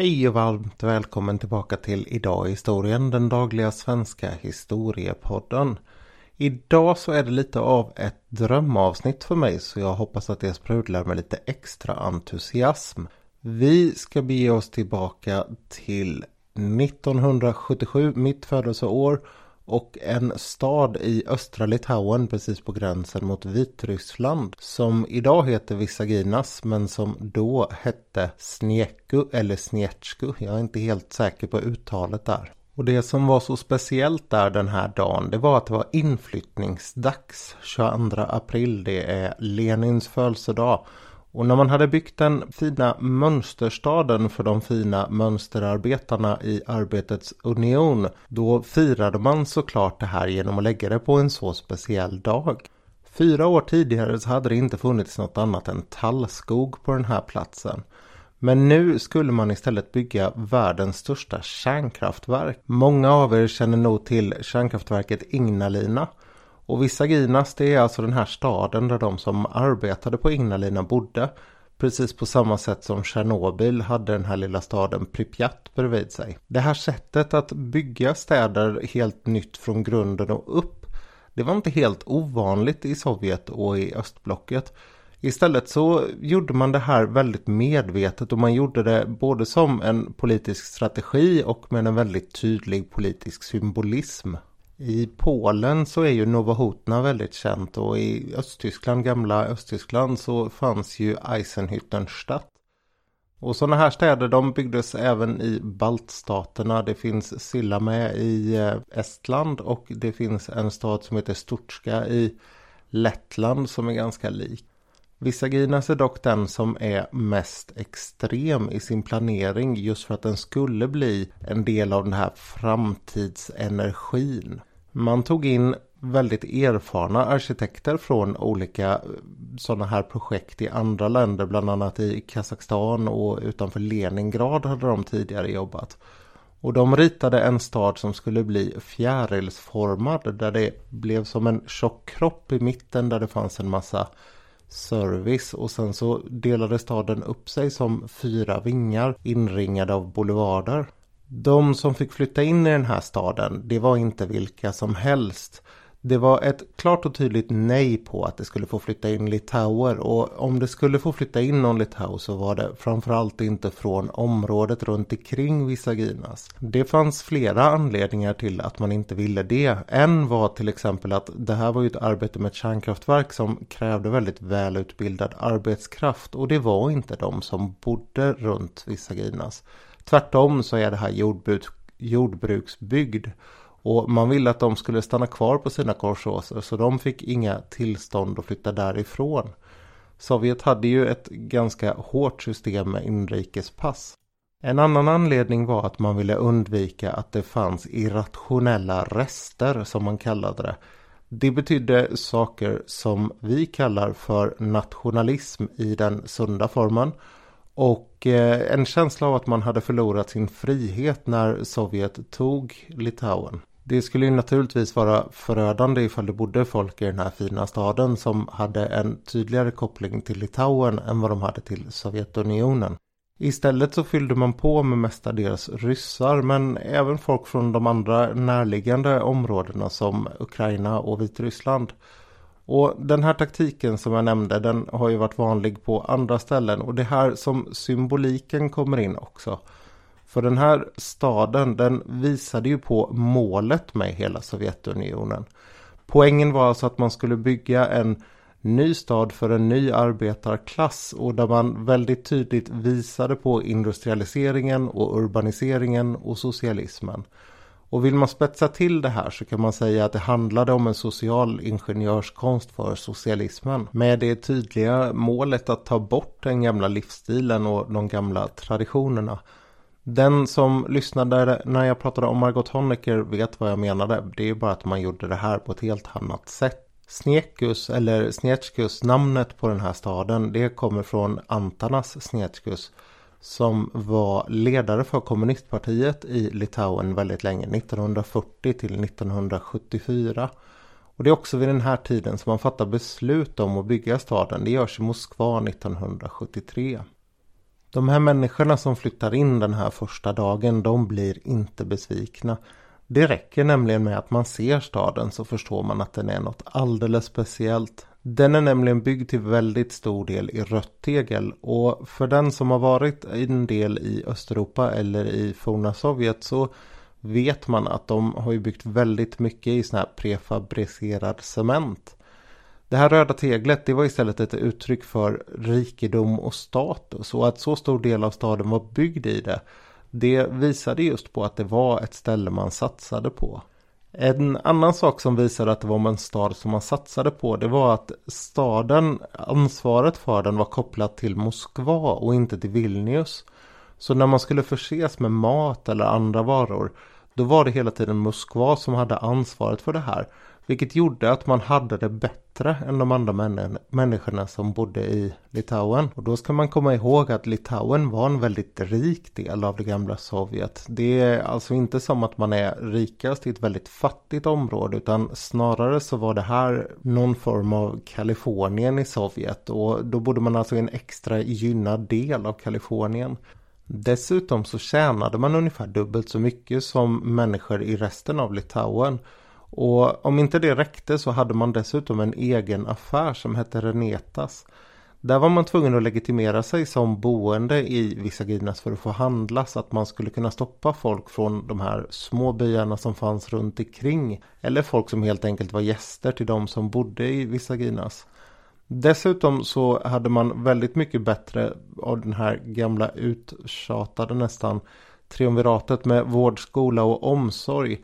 Hej och varmt välkommen tillbaka till Idag i historien, den dagliga svenska historiepodden. Idag så är det lite av ett drömavsnitt för mig så jag hoppas att det sprudlar med lite extra entusiasm. Vi ska bege oss tillbaka till 1977, mitt födelseår och en stad i östra Litauen precis på gränsen mot Vitryssland som idag heter Visaginas men som då hette Snieku eller Snietsku. Jag är inte helt säker på uttalet där. Och det som var så speciellt där den här dagen det var att det var inflyttningsdags 22 april. Det är Lenins födelsedag. Och när man hade byggt den fina mönsterstaden för de fina mönsterarbetarna i Arbetets Union då firade man såklart det här genom att lägga det på en så speciell dag. Fyra år tidigare så hade det inte funnits något annat än tallskog på den här platsen. Men nu skulle man istället bygga världens största kärnkraftverk. Många av er känner nog till kärnkraftverket Ignalina. Och Visaginas det är alltså den här staden där de som arbetade på Ignalina bodde. Precis på samma sätt som Tjernobyl hade den här lilla staden Pripyat bredvid sig. Det här sättet att bygga städer helt nytt från grunden och upp. Det var inte helt ovanligt i Sovjet och i östblocket. Istället så gjorde man det här väldigt medvetet och man gjorde det både som en politisk strategi och med en väldigt tydlig politisk symbolism. I Polen så är ju Novohutna väldigt känt och i Östtyskland, gamla Östtyskland så fanns ju Eisenhüttenstadt. Och sådana här städer de byggdes även i baltstaterna. Det finns Silla med i eh, Estland och det finns en stad som heter Stutska i Lettland som är ganska lik. Visaginas är dock den som är mest extrem i sin planering just för att den skulle bli en del av den här framtidsenergin. Man tog in väldigt erfarna arkitekter från olika eh, sådana här projekt i andra länder, bland annat i Kazakstan och utanför Leningrad hade de tidigare jobbat. Och de ritade en stad som skulle bli fjärilsformad där det blev som en tjock kropp i mitten där det fanns en massa service och sen så delade staden upp sig som fyra vingar inringade av boulevarder. De som fick flytta in i den här staden, det var inte vilka som helst. Det var ett klart och tydligt nej på att det skulle få flytta in litauer och om det skulle få flytta in någon litau så var det framförallt inte från området runt omkring Visaginas. Det fanns flera anledningar till att man inte ville det. En var till exempel att det här var ju ett arbete med ett kärnkraftverk som krävde väldigt välutbildad arbetskraft och det var inte de som bodde runt Visaginas. Tvärtom så är det här jordbruk, jordbruksbygd. Och man ville att de skulle stanna kvar på sina korsåser så de fick inga tillstånd att flytta därifrån. Sovjet hade ju ett ganska hårt system med inrikespass. En annan anledning var att man ville undvika att det fanns irrationella rester som man kallade det. Det betydde saker som vi kallar för nationalism i den sunda formen och och eh, en känsla av att man hade förlorat sin frihet när Sovjet tog Litauen. Det skulle ju naturligtvis vara förödande ifall det bodde folk i den här fina staden som hade en tydligare koppling till Litauen än vad de hade till Sovjetunionen. Istället så fyllde man på med mestadels ryssar men även folk från de andra närliggande områdena som Ukraina och Vitryssland. Och den här taktiken som jag nämnde den har ju varit vanlig på andra ställen och det här som symboliken kommer in också. För den här staden den visade ju på målet med hela Sovjetunionen. Poängen var alltså att man skulle bygga en ny stad för en ny arbetarklass och där man väldigt tydligt visade på industrialiseringen och urbaniseringen och socialismen. Och vill man spetsa till det här så kan man säga att det handlade om en social ingenjörskonst för socialismen. Med det tydliga målet att ta bort den gamla livsstilen och de gamla traditionerna. Den som lyssnade när jag pratade om Margot Honecker vet vad jag menade. Det är bara att man gjorde det här på ett helt annat sätt. Snekus eller Snetskus, namnet på den här staden, det kommer från Antanas Snetskus som var ledare för kommunistpartiet i Litauen väldigt länge, 1940 till 1974. Och det är också vid den här tiden som man fattar beslut om att bygga staden. Det görs i Moskva 1973. De här människorna som flyttar in den här första dagen, de blir inte besvikna. Det räcker nämligen med att man ser staden så förstår man att den är något alldeles speciellt. Den är nämligen byggd till väldigt stor del i rött tegel och för den som har varit en del i Östeuropa eller i forna Sovjet så vet man att de har byggt väldigt mycket i sån här prefabricerad cement. Det här röda teglet det var istället ett uttryck för rikedom och status och att så stor del av staden var byggd i det det visade just på att det var ett ställe man satsade på. En annan sak som visade att det var en stad som man satsade på det var att staden, ansvaret för den var kopplat till Moskva och inte till Vilnius. Så när man skulle förses med mat eller andra varor då var det hela tiden Moskva som hade ansvaret för det här. Vilket gjorde att man hade det bättre än de andra människorna som bodde i Litauen. Och då ska man komma ihåg att Litauen var en väldigt rik del av det gamla Sovjet. Det är alltså inte som att man är rikast i ett väldigt fattigt område utan snarare så var det här någon form av Kalifornien i Sovjet och då bodde man alltså i en extra gynnad del av Kalifornien. Dessutom så tjänade man ungefär dubbelt så mycket som människor i resten av Litauen. Och om inte det räckte så hade man dessutom en egen affär som hette Renetas. Där var man tvungen att legitimera sig som boende i Visaginas för att få handla så att man skulle kunna stoppa folk från de här små byarna som fanns runt omkring. Eller folk som helt enkelt var gäster till de som bodde i Visaginas. Dessutom så hade man väldigt mycket bättre av den här gamla uttjatade nästan triumviratet med vård, skola och omsorg.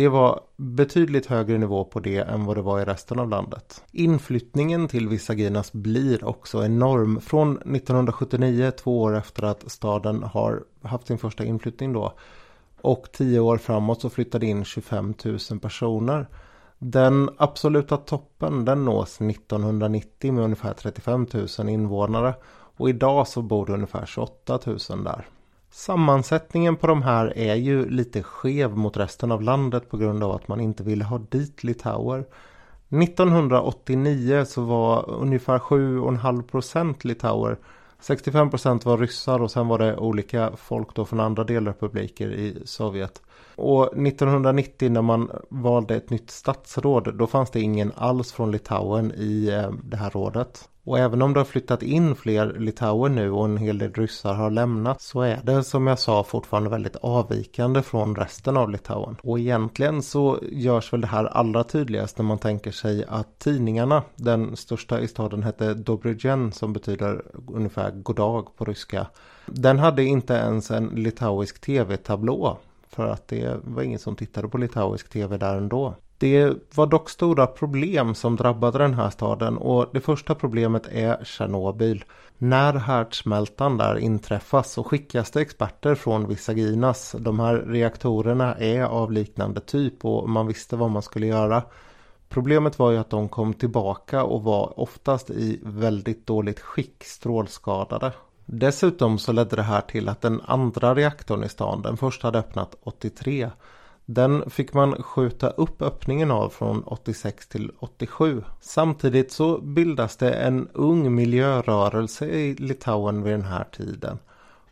Det var betydligt högre nivå på det än vad det var i resten av landet. Inflyttningen till Visaginas blir också enorm. Från 1979, två år efter att staden har haft sin första inflyttning då. Och tio år framåt så flyttade in 25 000 personer. Den absoluta toppen den nås 1990 med ungefär 35 000 invånare. Och idag så bor det ungefär 28 000 där. Sammansättningen på de här är ju lite skev mot resten av landet på grund av att man inte ville ha dit litauer. 1989 så var ungefär 7,5% litauer. 65% var ryssar och sen var det olika folk då från andra delrepubliker i Sovjet. Och 1990 när man valde ett nytt statsråd då fanns det ingen alls från Litauen i eh, det här rådet. Och även om det har flyttat in fler litauer nu och en hel del ryssar har lämnat så är det som jag sa fortfarande väldigt avvikande från resten av Litauen. Och egentligen så görs väl det här allra tydligast när man tänker sig att tidningarna, den största i staden hette Dobrygen som betyder ungefär goddag på ryska. Den hade inte ens en litauisk tv-tablå för att det var ingen som tittade på litauisk tv där ändå. Det var dock stora problem som drabbade den här staden och det första problemet är Tjernobyl. När härdsmältan där inträffas så skickas det experter från Visaginas. De här reaktorerna är av liknande typ och man visste vad man skulle göra. Problemet var ju att de kom tillbaka och var oftast i väldigt dåligt skick, strålskadade. Dessutom så ledde det här till att den andra reaktorn i stan, den första hade öppnat 83. Den fick man skjuta upp öppningen av från 86 till 87. Samtidigt så bildas det en ung miljörörelse i Litauen vid den här tiden.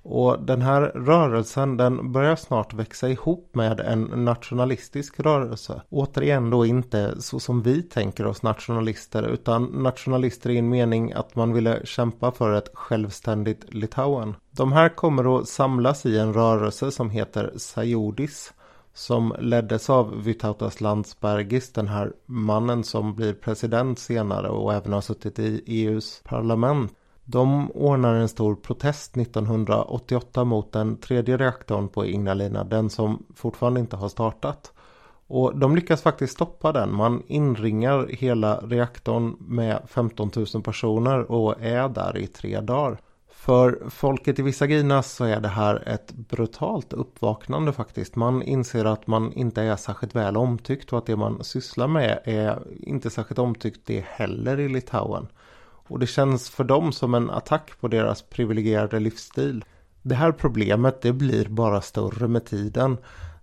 Och den här rörelsen den börjar snart växa ihop med en nationalistisk rörelse. Återigen då inte så som vi tänker oss nationalister utan nationalister i en mening att man ville kämpa för ett självständigt Litauen. De här kommer att samlas i en rörelse som heter Sajodis som leddes av Vytautas Landsbergis, den här mannen som blir president senare och även har suttit i EUs parlament. De ordnar en stor protest 1988 mot den tredje reaktorn på Ignalina, den som fortfarande inte har startat. Och de lyckas faktiskt stoppa den. Man inringar hela reaktorn med 15 000 personer och är där i tre dagar. För folket i Visaginas så är det här ett brutalt uppvaknande faktiskt. Man inser att man inte är särskilt väl omtyckt och att det man sysslar med är inte särskilt omtyckt det heller i Litauen. Och det känns för dem som en attack på deras privilegierade livsstil. Det här problemet det blir bara större med tiden.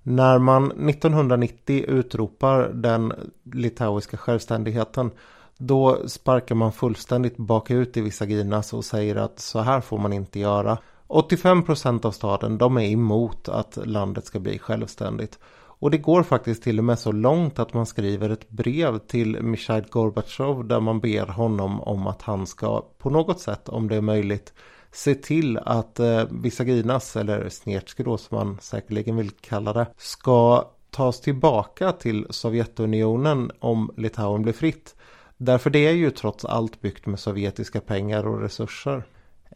När man 1990 utropar den litauiska självständigheten då sparkar man fullständigt bakut i Visaginas och säger att så här får man inte göra. 85% av staden de är emot att landet ska bli självständigt. Och det går faktiskt till och med så långt att man skriver ett brev till Mikhail Gorbachev där man ber honom om att han ska på något sätt, om det är möjligt, se till att eh, Visaginas, eller Snetski då som man säkerligen vill kalla det, ska tas tillbaka till Sovjetunionen om Litauen blir fritt. Därför det är ju trots allt byggt med sovjetiska pengar och resurser.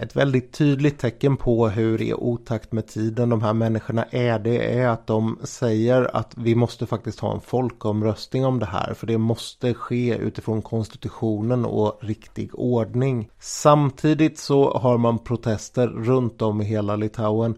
Ett väldigt tydligt tecken på hur i otakt med tiden de här människorna är det är att de säger att vi måste faktiskt ha en folkomröstning om det här för det måste ske utifrån konstitutionen och riktig ordning. Samtidigt så har man protester runt om i hela Litauen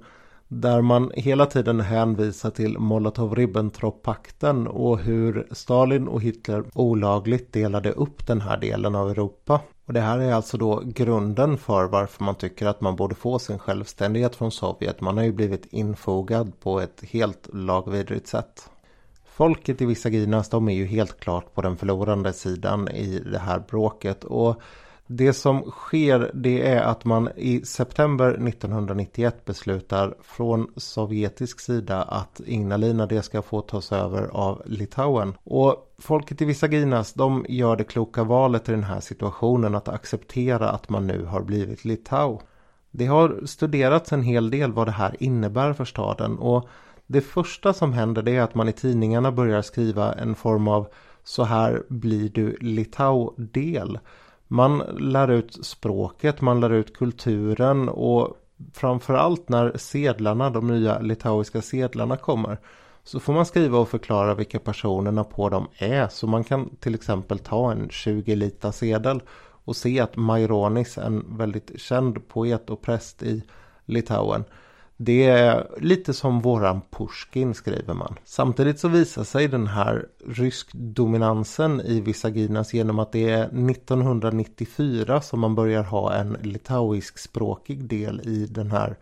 där man hela tiden hänvisar till Molotov-Ribbentrop-pakten och hur Stalin och Hitler olagligt delade upp den här delen av Europa. Och det här är alltså då grunden för varför man tycker att man borde få sin självständighet från Sovjet. Man har ju blivit infogad på ett helt lagvidrigt sätt. Folket i Visaginas de är ju helt klart på den förlorande sidan i det här bråket och det som sker det är att man i september 1991 beslutar från sovjetisk sida att Ignalina det ska få tas över av Litauen. Och folket i Visaginas de gör det kloka valet i den här situationen att acceptera att man nu har blivit Litau. Det har studerats en hel del vad det här innebär för staden och det första som händer det är att man i tidningarna börjar skriva en form av så här blir du Litau-del. Man lär ut språket, man lär ut kulturen och framförallt när sedlarna, de nya litauiska sedlarna kommer så får man skriva och förklara vilka personerna på dem är. Så man kan till exempel ta en 20 lita sedel och se att Maironis, en väldigt känd poet och präst i Litauen, det är lite som våran Pushkin skriver man. Samtidigt så visar sig den här rysk-dominansen i Visaginas genom att det är 1994 som man börjar ha en litauisk-språkig del i den här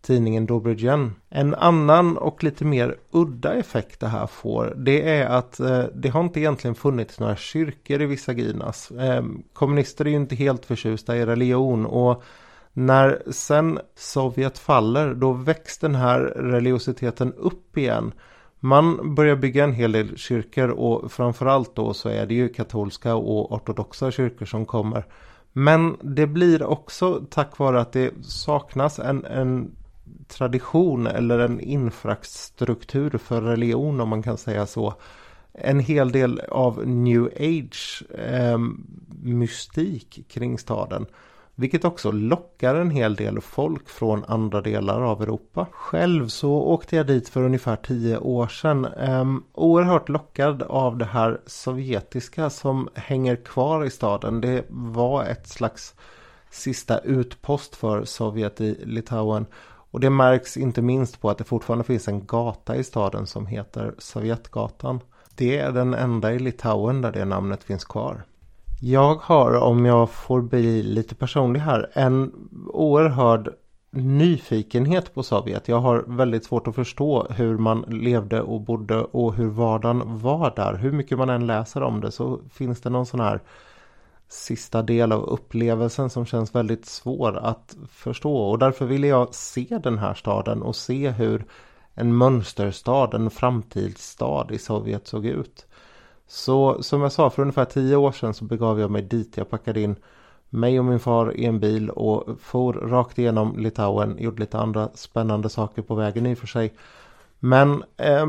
tidningen Dobrodjen. En annan och lite mer udda effekt det här får det är att eh, det har inte egentligen funnits några kyrkor i Visaginas. Eh, kommunister är ju inte helt förtjusta i religion och när sen Sovjet faller då väcks den här religiositeten upp igen. Man börjar bygga en hel del kyrkor och framförallt då så är det ju katolska och ortodoxa kyrkor som kommer. Men det blir också tack vare att det saknas en, en tradition eller en infrastruktur för religion om man kan säga så. En hel del av new age eh, mystik kring staden. Vilket också lockar en hel del folk från andra delar av Europa. Själv så åkte jag dit för ungefär tio år sedan. Um, oerhört lockad av det här sovjetiska som hänger kvar i staden. Det var ett slags sista utpost för Sovjet i Litauen. Och det märks inte minst på att det fortfarande finns en gata i staden som heter Sovjetgatan. Det är den enda i Litauen där det namnet finns kvar. Jag har, om jag får bli lite personlig här, en oerhörd nyfikenhet på Sovjet. Jag har väldigt svårt att förstå hur man levde och bodde och hur vardagen var där. Hur mycket man än läser om det så finns det någon sån här sista del av upplevelsen som känns väldigt svår att förstå. Och därför ville jag se den här staden och se hur en mönsterstad, en framtidsstad i Sovjet såg ut. Så som jag sa för ungefär tio år sedan så begav jag mig dit. Jag packade in mig och min far i en bil och for rakt igenom Litauen. Gjorde lite andra spännande saker på vägen i och för sig. Men eh,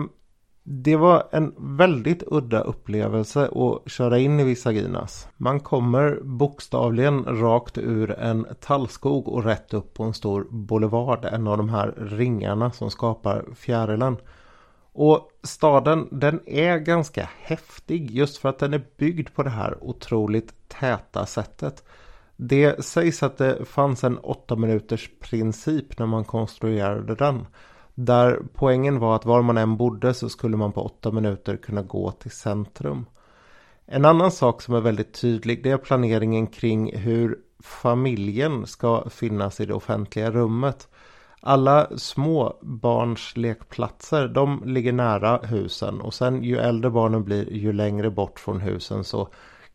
det var en väldigt udda upplevelse att köra in i Visaginas. Man kommer bokstavligen rakt ur en tallskog och rätt upp på en stor boulevard. En av de här ringarna som skapar fjärilen. Och staden den är ganska häftig just för att den är byggd på det här otroligt täta sättet. Det sägs att det fanns en åtta minuters princip när man konstruerade den. Där poängen var att var man än bodde så skulle man på åtta minuter kunna gå till centrum. En annan sak som är väldigt tydlig det är planeringen kring hur familjen ska finnas i det offentliga rummet. Alla små barns lekplatser de ligger nära husen och sen ju äldre barnen blir ju längre bort från husen så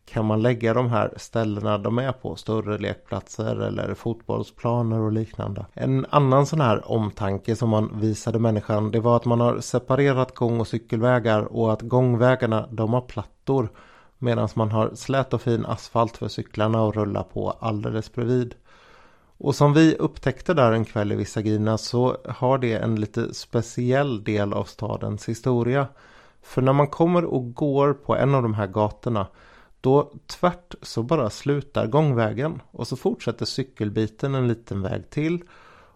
kan man lägga de här ställena de är på, större lekplatser eller fotbollsplaner och liknande. En annan sån här omtanke som man visade människan det var att man har separerat gång och cykelvägar och att gångvägarna de har plattor medan man har slät och fin asfalt för cyklarna att rulla på alldeles bredvid. Och som vi upptäckte där en kväll i Visagina så har det en lite speciell del av stadens historia. För när man kommer och går på en av de här gatorna då tvärt så bara slutar gångvägen och så fortsätter cykelbiten en liten väg till.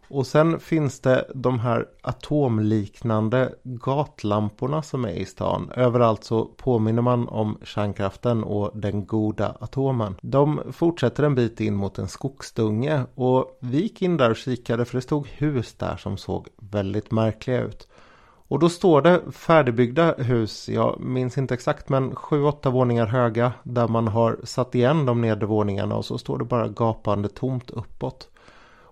Och sen finns det de här atomliknande gatlamporna som är i stan. Överallt så påminner man om kärnkraften och den goda atomen. De fortsätter en bit in mot en skogsdunge och vi gick in där och kikade för det stod hus där som såg väldigt märkliga ut. Och då står det färdigbyggda hus, jag minns inte exakt men sju, åtta våningar höga där man har satt igen de nedre våningarna och så står det bara gapande tomt uppåt.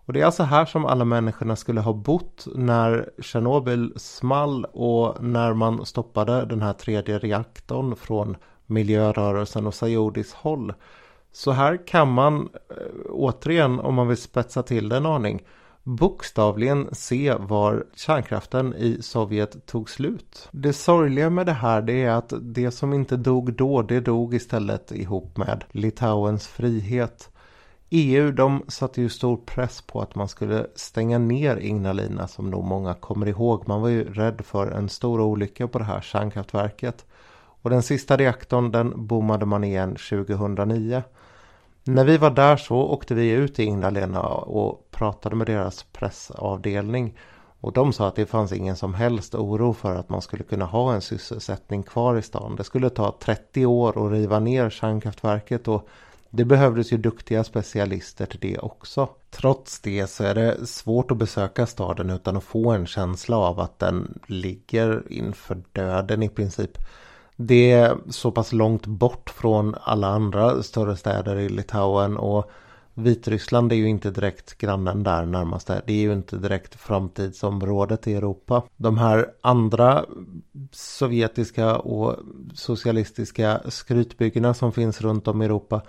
Och det är alltså här som alla människorna skulle ha bott när Tjernobyl small och när man stoppade den här tredje reaktorn från miljörörelsen och Sayodis håll. Så här kan man eh, återigen, om man vill spetsa till det en aning, bokstavligen se var kärnkraften i Sovjet tog slut. Det sorgliga med det här det är att det som inte dog då det dog istället ihop med Litauens frihet. EU de satte ju stor press på att man skulle stänga ner Ignalina som nog många kommer ihåg. Man var ju rädd för en stor olycka på det här kärnkraftverket. Och den sista reaktorn den bommade man igen 2009. När vi var där så åkte vi ut till Ignalina och pratade med deras pressavdelning. Och de sa att det fanns ingen som helst oro för att man skulle kunna ha en sysselsättning kvar i stan. Det skulle ta 30 år att riva ner kärnkraftverket och det behövdes ju duktiga specialister till det också. Trots det så är det svårt att besöka staden utan att få en känsla av att den ligger inför döden i princip. Det är så pass långt bort från alla andra större städer i Litauen och Vitryssland är ju inte direkt grannen där närmaste. Det är ju inte direkt framtidsområdet i Europa. De här andra sovjetiska och socialistiska skrytbyggena som finns runt om i Europa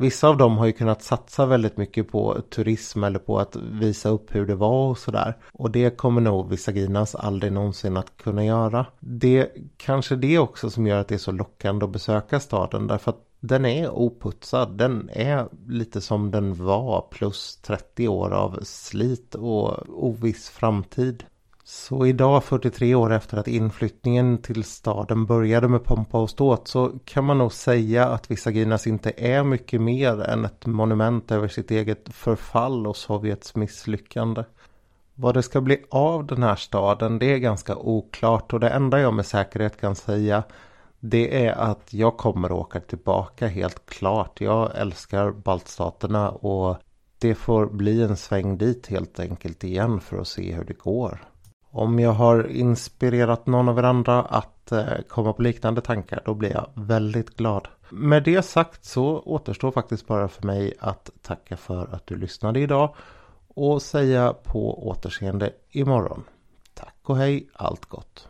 Vissa av dem har ju kunnat satsa väldigt mycket på turism eller på att visa upp hur det var och sådär. Och det kommer nog Visaginas aldrig någonsin att kunna göra. Det kanske det också som gör att det är så lockande att besöka staden därför att den är oputsad. Den är lite som den var plus 30 år av slit och oviss framtid. Så idag 43 år efter att inflyttningen till staden började med pompa och ståt så kan man nog säga att Visaginas inte är mycket mer än ett monument över sitt eget förfall och Sovjets misslyckande. Vad det ska bli av den här staden det är ganska oklart och det enda jag med säkerhet kan säga det är att jag kommer åka tillbaka helt klart. Jag älskar baltstaterna och det får bli en sväng dit helt enkelt igen för att se hur det går. Om jag har inspirerat någon av er andra att eh, komma på liknande tankar då blir jag väldigt glad. Med det sagt så återstår faktiskt bara för mig att tacka för att du lyssnade idag och säga på återseende imorgon. Tack och hej, allt gott!